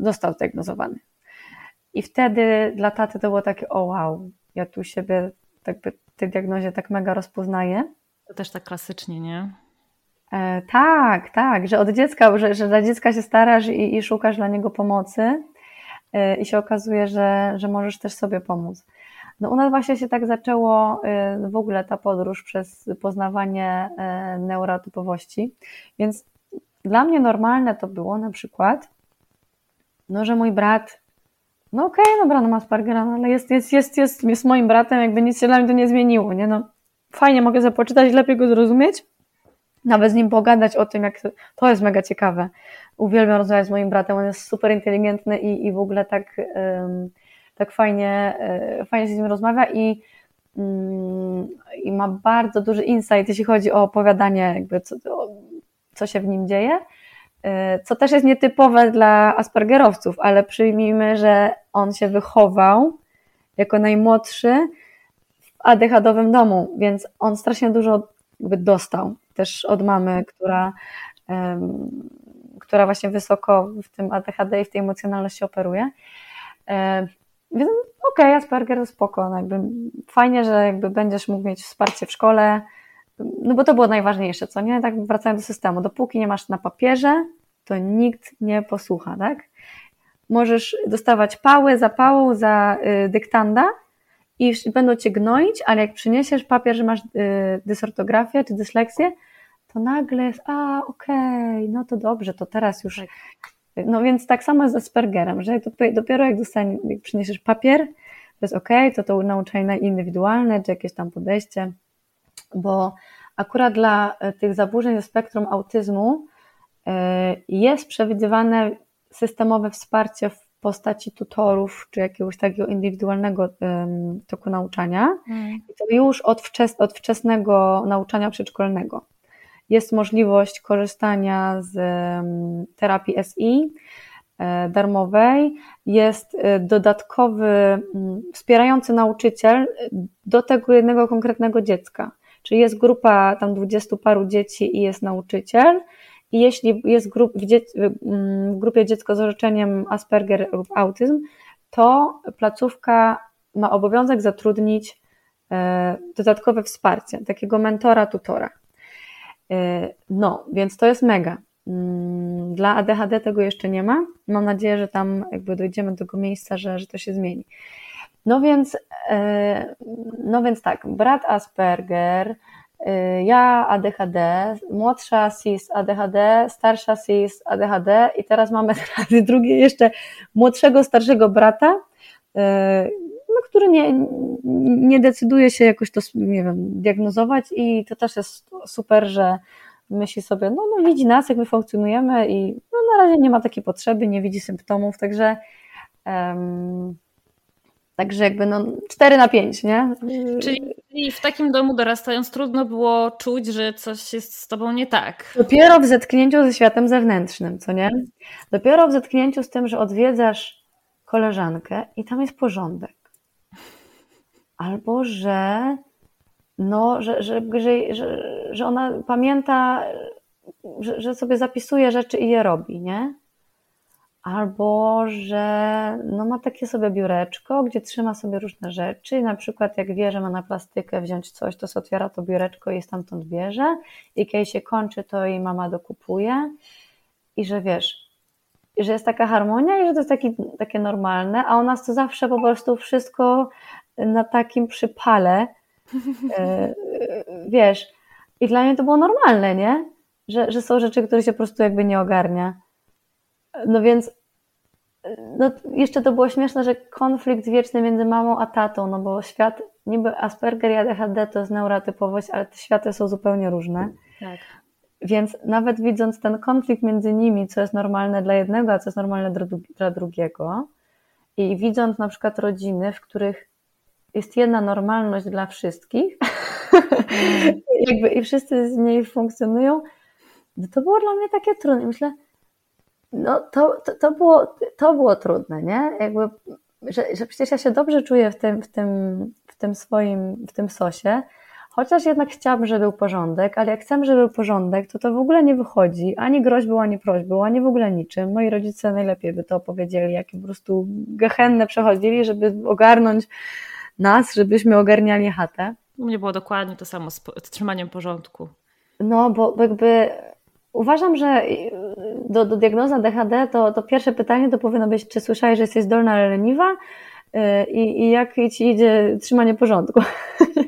został zdiagnozowany. I wtedy dla taty to było takie, o wow, ja tu siebie jakby w tej diagnozie tak mega rozpoznaję. To też tak klasycznie, nie? E, tak, tak, że od dziecka, że, że dla dziecka się starasz i, i szukasz dla niego pomocy e, i się okazuje, że, że możesz też sobie pomóc. No u nas właśnie się tak zaczęło e, w ogóle ta podróż przez poznawanie e, neurotypowości, więc dla mnie normalne to było na przykład, no, że mój brat no okej, okay, no ma Aspergera, no, ale jest, jest, jest, jest, jest moim bratem, jakby nic się dla mnie to nie zmieniło, nie? No, fajnie, mogę sobie poczytać, lepiej go zrozumieć, nawet z nim pogadać o tym, jak to, jest mega ciekawe. Uwielbiam rozmawiać z moim bratem, on jest super inteligentny i, i w ogóle tak, um, tak fajnie, e, fajnie się z nim rozmawia i, um, i ma bardzo duży insight, jeśli chodzi o opowiadanie, jakby co, co się w nim dzieje. E, co też jest nietypowe dla Aspergerowców, ale przyjmijmy, że on się wychował jako najmłodszy w ADHD-owym domu, więc on strasznie dużo jakby dostał też od mamy, która, um, która właśnie wysoko w tym ADHD i w tej emocjonalności operuje. Um, więc okej, okay, Asperger to spoko, no jakby fajnie, że jakby będziesz mógł mieć wsparcie w szkole, no bo to było najważniejsze, co nie? Tak wracając do systemu, dopóki nie masz na papierze, to nikt nie posłucha, tak? Możesz dostawać pałę za pałą za y, dyktanda i będą cię gnoić, ale jak przyniesiesz papier, że masz y, dysortografię czy dysleksję, to nagle jest, a okej, okay, no to dobrze, to teraz już. Tak. No więc tak samo z Aspergerem, że dopiero jak, dostanie, jak przyniesiesz papier, to jest ok, to to nauczanie indywidualne, czy jakieś tam podejście, bo akurat dla e, tych zaburzeń ze spektrum autyzmu e, jest przewidywane systemowe wsparcie w postaci tutorów, czy jakiegoś takiego indywidualnego toku nauczania. Mm. I to już od, wczes od wczesnego nauczania przedszkolnego. Jest możliwość korzystania z terapii SI e, darmowej, jest dodatkowy wspierający nauczyciel do tego jednego konkretnego dziecka. Czyli jest grupa tam dwudziestu paru dzieci i jest nauczyciel. I jeśli jest grup, w, dzie w grupie dziecko z orzeczeniem Asperger lub autyzm, to placówka ma obowiązek zatrudnić e, dodatkowe wsparcie, takiego mentora, tutora. E, no, więc to jest mega. Mm, dla ADHD tego jeszcze nie ma. Mam nadzieję, że tam jakby dojdziemy do tego miejsca, że, że to się zmieni. No więc, e, no więc tak, brat Asperger, e, ja ADHD, młodsza cis ADHD, starsza cis ADHD i teraz mamy drugie jeszcze młodszego, starszego brata, e, no, który nie, nie decyduje się jakoś to, nie wiem, diagnozować i to też jest super, że myśli sobie, no, no widzi nas, jak my funkcjonujemy i no, na razie nie ma takiej potrzeby, nie widzi symptomów, także um, Także jakby no 4 na 5, nie? Czyli w takim domu dorastając trudno było czuć, że coś jest z tobą nie tak. Dopiero w zetknięciu ze światem zewnętrznym, co nie? Dopiero w zetknięciu z tym, że odwiedzasz koleżankę i tam jest porządek. Albo że no, że, że, że, że, ona pamięta, że, że sobie zapisuje rzeczy i je robi, nie? Albo że no ma takie sobie biureczko, gdzie trzyma sobie różne rzeczy, na przykład jak wie, że ma na plastykę wziąć coś, to sobie otwiera to biureczko i stamtąd bierze i kiedy się kończy, to jej mama dokupuje i że wiesz, że jest taka harmonia i że to jest taki, takie normalne, a u nas to zawsze po prostu wszystko na takim przypale, e, wiesz, i dla mnie to było normalne, nie? Że, że są rzeczy, które się po prostu jakby nie ogarnia. No więc no, jeszcze to było śmieszne, że konflikt wieczny między mamą a tatą, no bo świat, niby Asperger i ADHD to jest neurotypowość, ale te światy są zupełnie różne. Tak. Więc nawet widząc ten konflikt między nimi, co jest normalne dla jednego, a co jest normalne dla drugiego, i widząc na przykład rodziny, w których jest jedna normalność dla wszystkich, mm. jakby i wszyscy z niej funkcjonują, no to było dla mnie takie trudne. Myślę, no to, to, to, było, to było trudne, nie? Jakby, że, że przecież ja się dobrze czuję w tym, w tym, w tym swoim, w tym sosie, chociaż jednak chciałabym, żeby był porządek, ale jak chcę, żeby był porządek, to to w ogóle nie wychodzi, ani groźbą, ani prośbą, ani w ogóle niczym. Moi rodzice najlepiej by to opowiedzieli, jakie po prostu gehenne przechodzili, żeby ogarnąć nas, żebyśmy ogarniali chatę. U mnie było dokładnie to samo z trzymaniem porządku. No, bo jakby Uważam, że y, do, do diagnozy DHD to, to pierwsze pytanie to powinno być, czy słyszałeś, że jesteś zdolna, ale leniwa? Y, I, I jak ci idzie trzymanie porządku?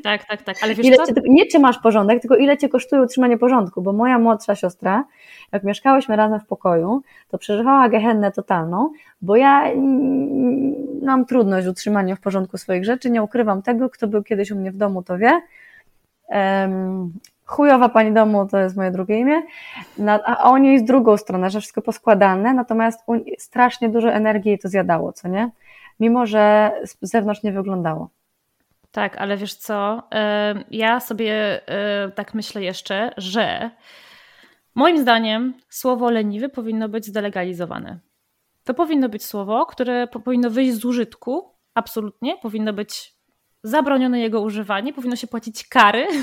Tak, tak, tak. Ale wiesz ile Cię, nie czy masz porządek, tylko ile cię kosztuje utrzymanie porządku, bo moja młodsza siostra, jak mieszkałyśmy razem w pokoju, to przeżywała gehennę totalną, bo ja mam trudność z utrzymaniem w porządku swoich rzeczy, nie ukrywam tego, kto był kiedyś u mnie w domu, to wie. Chujowa pani domu to jest moje drugie imię, a o niej jest drugą stronę, że wszystko poskładane, natomiast strasznie dużo energii to zjadało, co nie? Mimo, że z zewnątrz nie wyglądało. Tak, ale wiesz co? Ja sobie tak myślę jeszcze, że moim zdaniem słowo leniwy powinno być zdelegalizowane. To powinno być słowo, które powinno wyjść z użytku, absolutnie, powinno być zabronione jego używanie, powinno się płacić kary.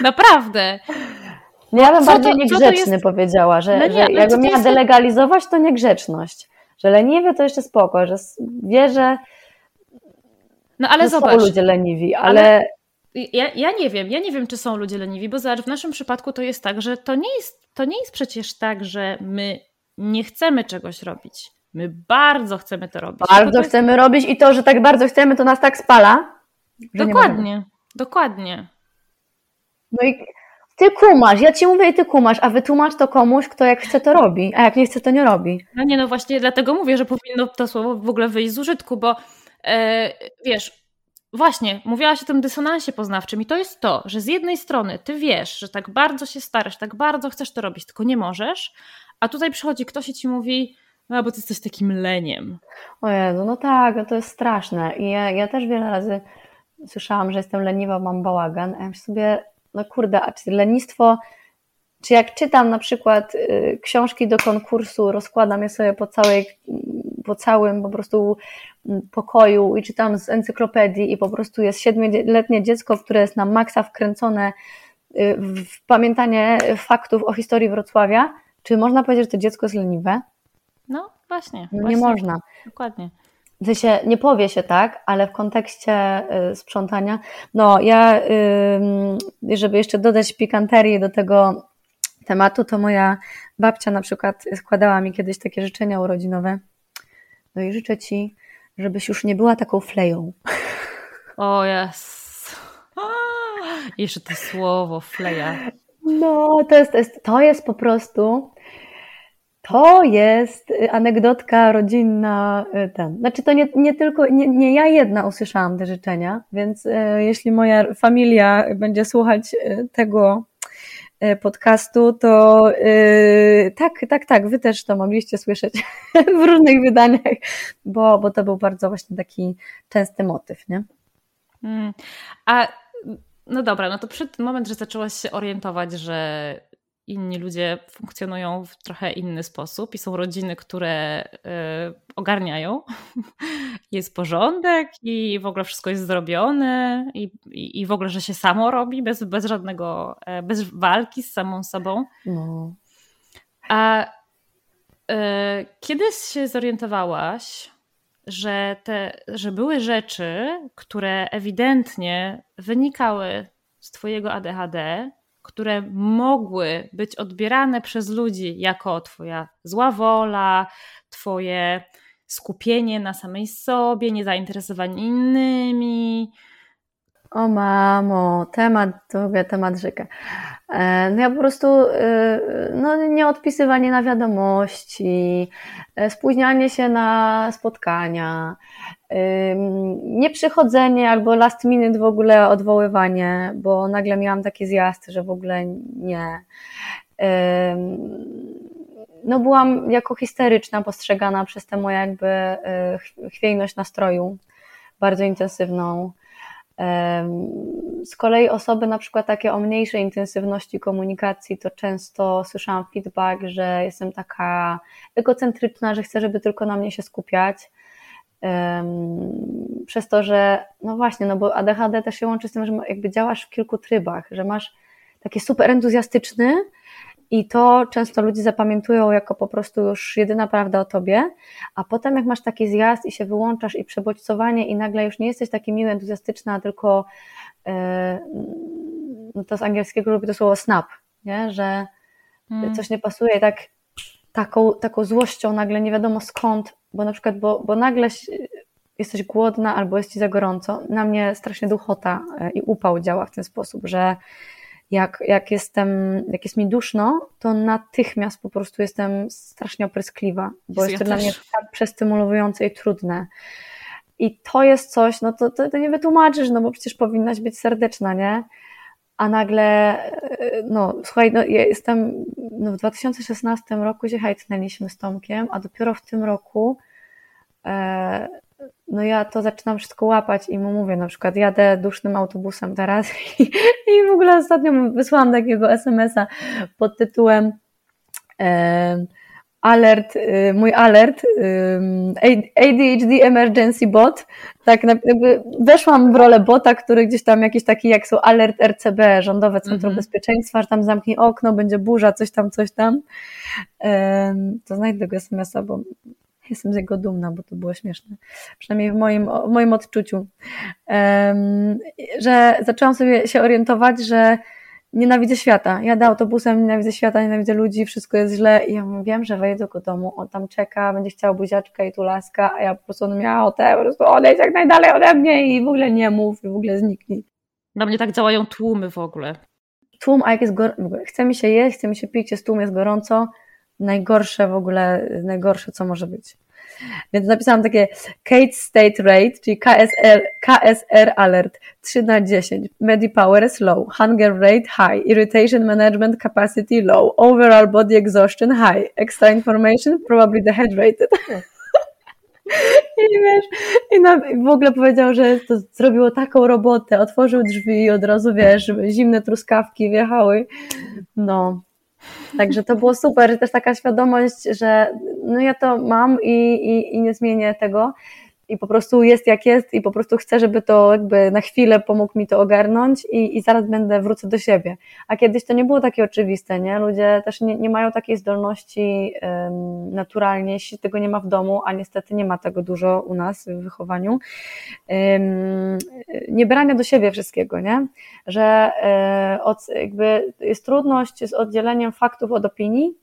Naprawdę. No ja bym co bardziej to, niegrzeczny jest... powiedziała, że, no nie, że jakbym miała jest... delegalizować, to niegrzeczność. Że leniwy to jeszcze spoko, że wie, że no ale zobacz. są ludzie leniwi, ale... ale... Ja, ja nie wiem, ja nie wiem, czy są ludzie leniwi, bo zobacz, w naszym przypadku to jest tak, że to nie jest, to nie jest przecież tak, że my nie chcemy czegoś robić. My bardzo chcemy to robić. Bardzo to chcemy jest... robić i to, że tak bardzo chcemy, to nas tak spala. Dokładnie, dokładnie. No i ty kumasz, ja ci mówię i ty kumasz, a wytłumacz to komuś, kto jak chce to robi, a jak nie chce to nie robi. No nie, no właśnie dlatego mówię, że powinno to słowo w ogóle wyjść z użytku, bo e, wiesz, właśnie, mówiłaś o tym dysonansie poznawczym i to jest to, że z jednej strony ty wiesz, że tak bardzo się starasz, tak bardzo chcesz to robić, tylko nie możesz, a tutaj przychodzi ktoś i ci mówi, no bo ty jesteś takim leniem. O Jezu, no tak, no to jest straszne. I ja, ja też wiele razy słyszałam, że jestem leniwa, mam bałagan, a ja sobie, no kurde, a czy lenistwo, czy jak czytam na przykład y, książki do konkursu, rozkładam je sobie po całej, po całym po prostu mm, pokoju i czytam z encyklopedii i po prostu jest siedmioletnie dziecko, które jest na maksa wkręcone y, w pamiętanie faktów o historii Wrocławia, czy można powiedzieć, że to dziecko jest leniwe? No właśnie. No właśnie. Nie można. Dokładnie. W się nie powie się tak, ale w kontekście y, sprzątania, no ja, żeby jeszcze dodać pikanterii do tego tematu, to moja babcia na przykład składała mi kiedyś takie życzenia urodzinowe. No i życzę Ci, żebyś już nie była taką fleją. O jest. Jeszcze to słowo fleja. No, to jest, to jest, to jest po prostu to jest y, anegdotka rodzinna. Y, ten. Znaczy, to nie, nie tylko, nie, nie ja jedna usłyszałam te życzenia, więc y, jeśli moja familia będzie słuchać tego podcastu, to tak, tak, tak, wy też to mogliście słyszeć w różnych wydaniach, bo, bo to był bardzo właśnie taki częsty motyw, nie? Hmm. A no dobra, no to przed moment, że zaczęłaś się orientować, że inni ludzie funkcjonują w trochę inny sposób i są rodziny, które y, ogarniają. Jest porządek i w ogóle wszystko jest zrobione i, i, i w ogóle, że się samo robi bez, bez żadnego, e, bez walki z samą sobą. No. A y, kiedyś się zorientowałaś, że, te, że były rzeczy, które ewidentnie wynikały z Twojego ADHD, które mogły być odbierane przez ludzi jako Twoja zła wola, Twoje skupienie na samej sobie, niezainteresowanie innymi. O mamo, temat, to temat rzeka. E, no ja po prostu, e, no nieodpisywanie na wiadomości, e, spóźnianie się na spotkania, nieprzychodzenie albo last minute w ogóle odwoływanie, bo nagle miałam taki zjazd, że w ogóle nie. no byłam jako histeryczna postrzegana przez tę moją jakby y, chwiejność nastroju, bardzo intensywną. Z kolei osoby na przykład takie o mniejszej intensywności komunikacji, to często słyszałam feedback, że jestem taka egocentryczna, że chcę, żeby tylko na mnie się skupiać. Przez to, że no właśnie, no bo ADHD też się łączy z tym, że jakby działasz w kilku trybach, że masz taki super entuzjastyczny, i to często ludzie zapamiętują jako po prostu już jedyna prawda o tobie, a potem jak masz taki zjazd i się wyłączasz i przebodźcowanie i nagle już nie jesteś taki miły, entuzjastyczna, tylko yy, to z angielskiego lubię to słowo snap, nie? że hmm. coś nie pasuje i tak taką, taką złością nagle nie wiadomo skąd, bo na przykład, bo, bo nagle jesteś głodna albo jest ci za gorąco. Na mnie strasznie duchota e, i upał działa w ten sposób, że jak, jak jestem, jak jest mi duszno, to natychmiast po prostu jestem strasznie opryskliwa, bo jest to dla mnie tak przestymulujące i trudne. I to jest coś, no to, to, to nie wytłumaczysz, no bo przecież powinnaś być serdeczna, nie? A nagle, no słuchaj, no ja jestem, no w 2016 roku się hajtnęliśmy z Tomkiem, a dopiero w tym roku e, no ja to zaczynam wszystko łapać i mu mówię, na przykład jadę dusznym autobusem teraz i, i w ogóle ostatnio wysłałam takiego smsa pod tytułem e, alert, y, mój alert, ADHD Emergency Bot, tak jakby weszłam w rolę bota, który gdzieś tam jakiś taki, jak są alert RCB, Rządowe Centrum mm -hmm. Bezpieczeństwa, że tam zamknij okno, będzie burza, coś tam, coś tam, to znajdę tego smsa, bo Jestem z jego dumna, bo to było śmieszne. Przynajmniej w moim, w moim odczuciu. Że zaczęłam sobie się orientować, że nienawidzę świata. Jadę autobusem, nienawidzę świata, nienawidzę ludzi, wszystko jest źle i ja wiem, że wejdę do domu, on tam czeka, będzie chciał buziaczka i tu laska, a ja po prostu on miała ochotę, po prostu odejdź jak najdalej ode mnie i w ogóle nie mów i w ogóle zniknij. Na mnie tak działają tłumy w ogóle. Tłum, a jak jest gorąco, chce mi się jeść, chce mi się pić, jest tłum, jest gorąco, najgorsze w ogóle, najgorsze co może być. Więc napisałam takie Kate State Rate, czyli KSR, KSR Alert 3 na 10, Medipower is low, Hunger Rate high, Irritation Management Capacity low, Overall Body Exhaustion high, Extra Information probably dehydrated. I wiesz, i, w ogóle powiedział, że to zrobiło taką robotę, otworzył drzwi i od razu, wiesz, zimne truskawki wjechały. No, Także to było super, też taka świadomość, że no ja to mam i, i, i nie zmienię tego i po prostu jest jak jest i po prostu chcę, żeby to jakby na chwilę pomógł mi to ogarnąć i, i zaraz będę wrócę do siebie. A kiedyś to nie było takie oczywiste, nie? Ludzie też nie, nie mają takiej zdolności naturalnie, jeśli tego nie ma w domu, a niestety nie ma tego dużo u nas w wychowaniu, um, nie brania do siebie wszystkiego, nie? Że um, od, jakby jest trudność z oddzieleniem faktów od opinii,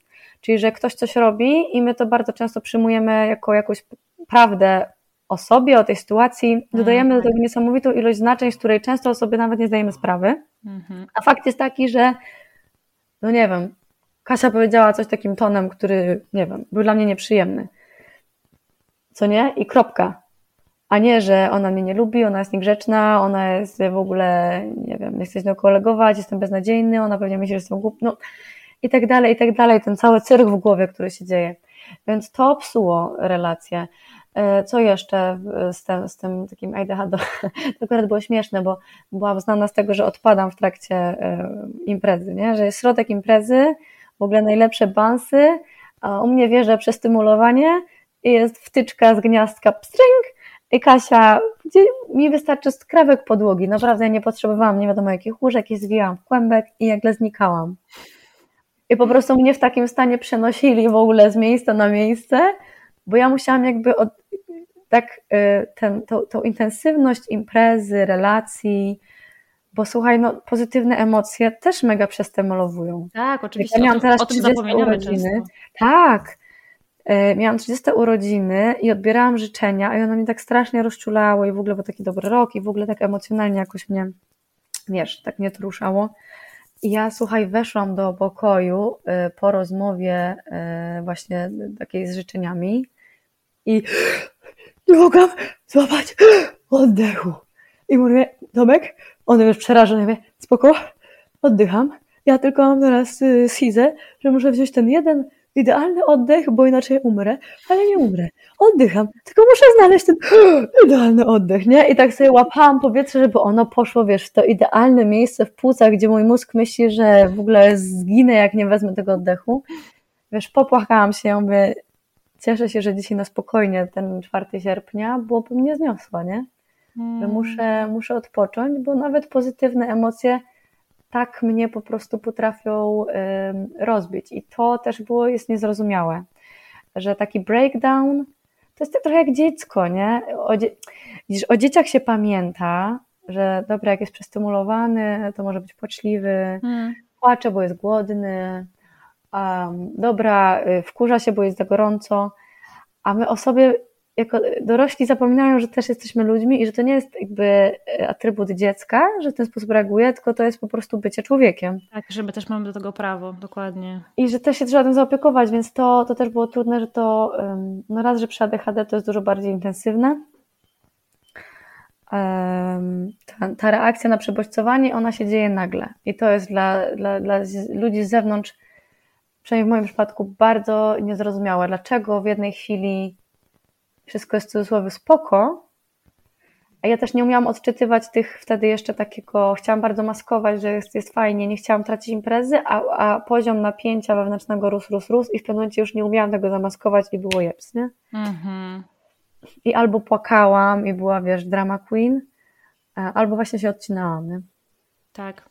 czyli że ktoś coś robi i my to bardzo często przyjmujemy jako jakąś prawdę o sobie, o tej sytuacji, dodajemy do tego niesamowitą ilość znaczeń, z której często sobie nawet nie zdajemy sprawy. Mhm. A fakt jest taki, że no nie wiem, Kasia powiedziała coś takim tonem, który, nie wiem, był dla mnie nieprzyjemny. Co nie? I kropka. A nie, że ona mnie nie lubi, ona jest niegrzeczna, ona jest w ogóle, nie wiem, nie chce się kolegować, jestem beznadziejny, ona pewnie myśli, że jestem głupi, no i tak dalej, i tak dalej. Ten cały cyrk w głowie, który się dzieje. Więc to psuło relacje. E, co jeszcze z tym, z tym takim ADHD? To akurat było śmieszne, bo byłam znana z tego, że odpadam w trakcie e, imprezy, nie? że jest środek imprezy, w ogóle najlepsze bansy, a u mnie wierzę przestymulowanie i jest wtyczka z gniazdka pstryng i Kasia, gdzie mi wystarczy skrawek podłogi, naprawdę nie potrzebowałam nie wiadomo jakich łóżek i zwijałam w kłębek i nagle znikałam. I po prostu mnie w takim stanie przenosili w ogóle z miejsca na miejsce, bo ja musiałam jakby od, tak y, ten, tą, tą intensywność imprezy, relacji, bo słuchaj, no, pozytywne emocje też mega przestymulowują. Tak, oczywiście. Ja miałam teraz o, o tym zapominamy urodziny. Często. Tak. Y, miałam 30 urodziny i odbierałam życzenia i one mnie tak strasznie rozczulały i w ogóle był taki dobry rok i w ogóle tak emocjonalnie jakoś mnie, wiesz, tak mnie to ruszało. I ja, słuchaj, weszłam do pokoju y, po rozmowie właśnie takiej z życzeniami i nie mogłam złapać oddechu. I mówię, Tomek, on już przerażony, mówię, spoko, oddycham. Ja tylko mam teraz y, schizę, że muszę wziąć ten jeden, idealny oddech, bo inaczej umrę, ale nie umrę. Oddycham, tylko muszę znaleźć ten idealny oddech, nie? I tak sobie łapałam powietrze, żeby ono poszło, wiesz, w to idealne miejsce w płucach, gdzie mój mózg myśli, że w ogóle zginę, jak nie wezmę tego oddechu. Wiesz, popłakałam się, ja mówię, cieszę się, że dzisiaj na spokojnie ten 4 sierpnia, bo bym nie zniosła, nie? Że hmm. muszę, muszę odpocząć, bo nawet pozytywne emocje tak mnie po prostu potrafią rozbić. I to też było, jest niezrozumiałe, że taki breakdown to jest trochę jak dziecko, nie? O, dzie widzisz, o dzieciach się pamięta, że dobra, jak jest przestymulowany, to może być płaczliwy, hmm. płacze, bo jest głodny, um, dobra, y, wkurza się, bo jest za gorąco, a my o sobie jako dorośli zapominają, że też jesteśmy ludźmi i że to nie jest jakby e, atrybut dziecka, że w ten sposób reaguje, tylko to jest po prostu bycie człowiekiem. Tak, żeby też mamy do tego prawo, dokładnie. I że też się trzeba tym zaopiekować, więc to, to też było trudne, że to, no raz, że przy ADHD to jest dużo bardziej intensywne. Ta, ta reakcja na przebodźcowanie, ona się dzieje nagle i to jest dla, dla, dla ludzi z zewnątrz, przynajmniej w moim przypadku, bardzo niezrozumiałe. Dlaczego w jednej chwili wszystko jest w cudzysłowie spoko, a ja też nie umiałam odczytywać tych wtedy jeszcze takiego, chciałam bardzo maskować, że jest, jest fajnie, nie chciałam tracić imprezy, a, a poziom napięcia wewnętrznego rósł, rósł, rósł i w pewnym momencie już nie umiałam tego zamaskować i było jeps, nie? Mhm. I albo płakałam i była, wiesz, drama queen, albo właśnie się odcinałam, nie? Tak.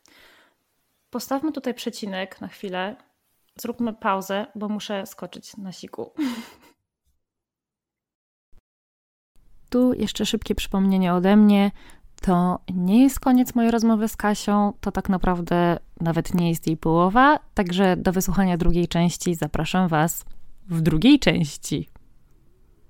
Postawmy tutaj przecinek na chwilę. Zróbmy pauzę, bo muszę skoczyć na siku. Tu jeszcze szybkie przypomnienie ode mnie. To nie jest koniec mojej rozmowy z Kasią, to tak naprawdę nawet nie jest jej połowa, także do wysłuchania drugiej części zapraszam Was w drugiej części.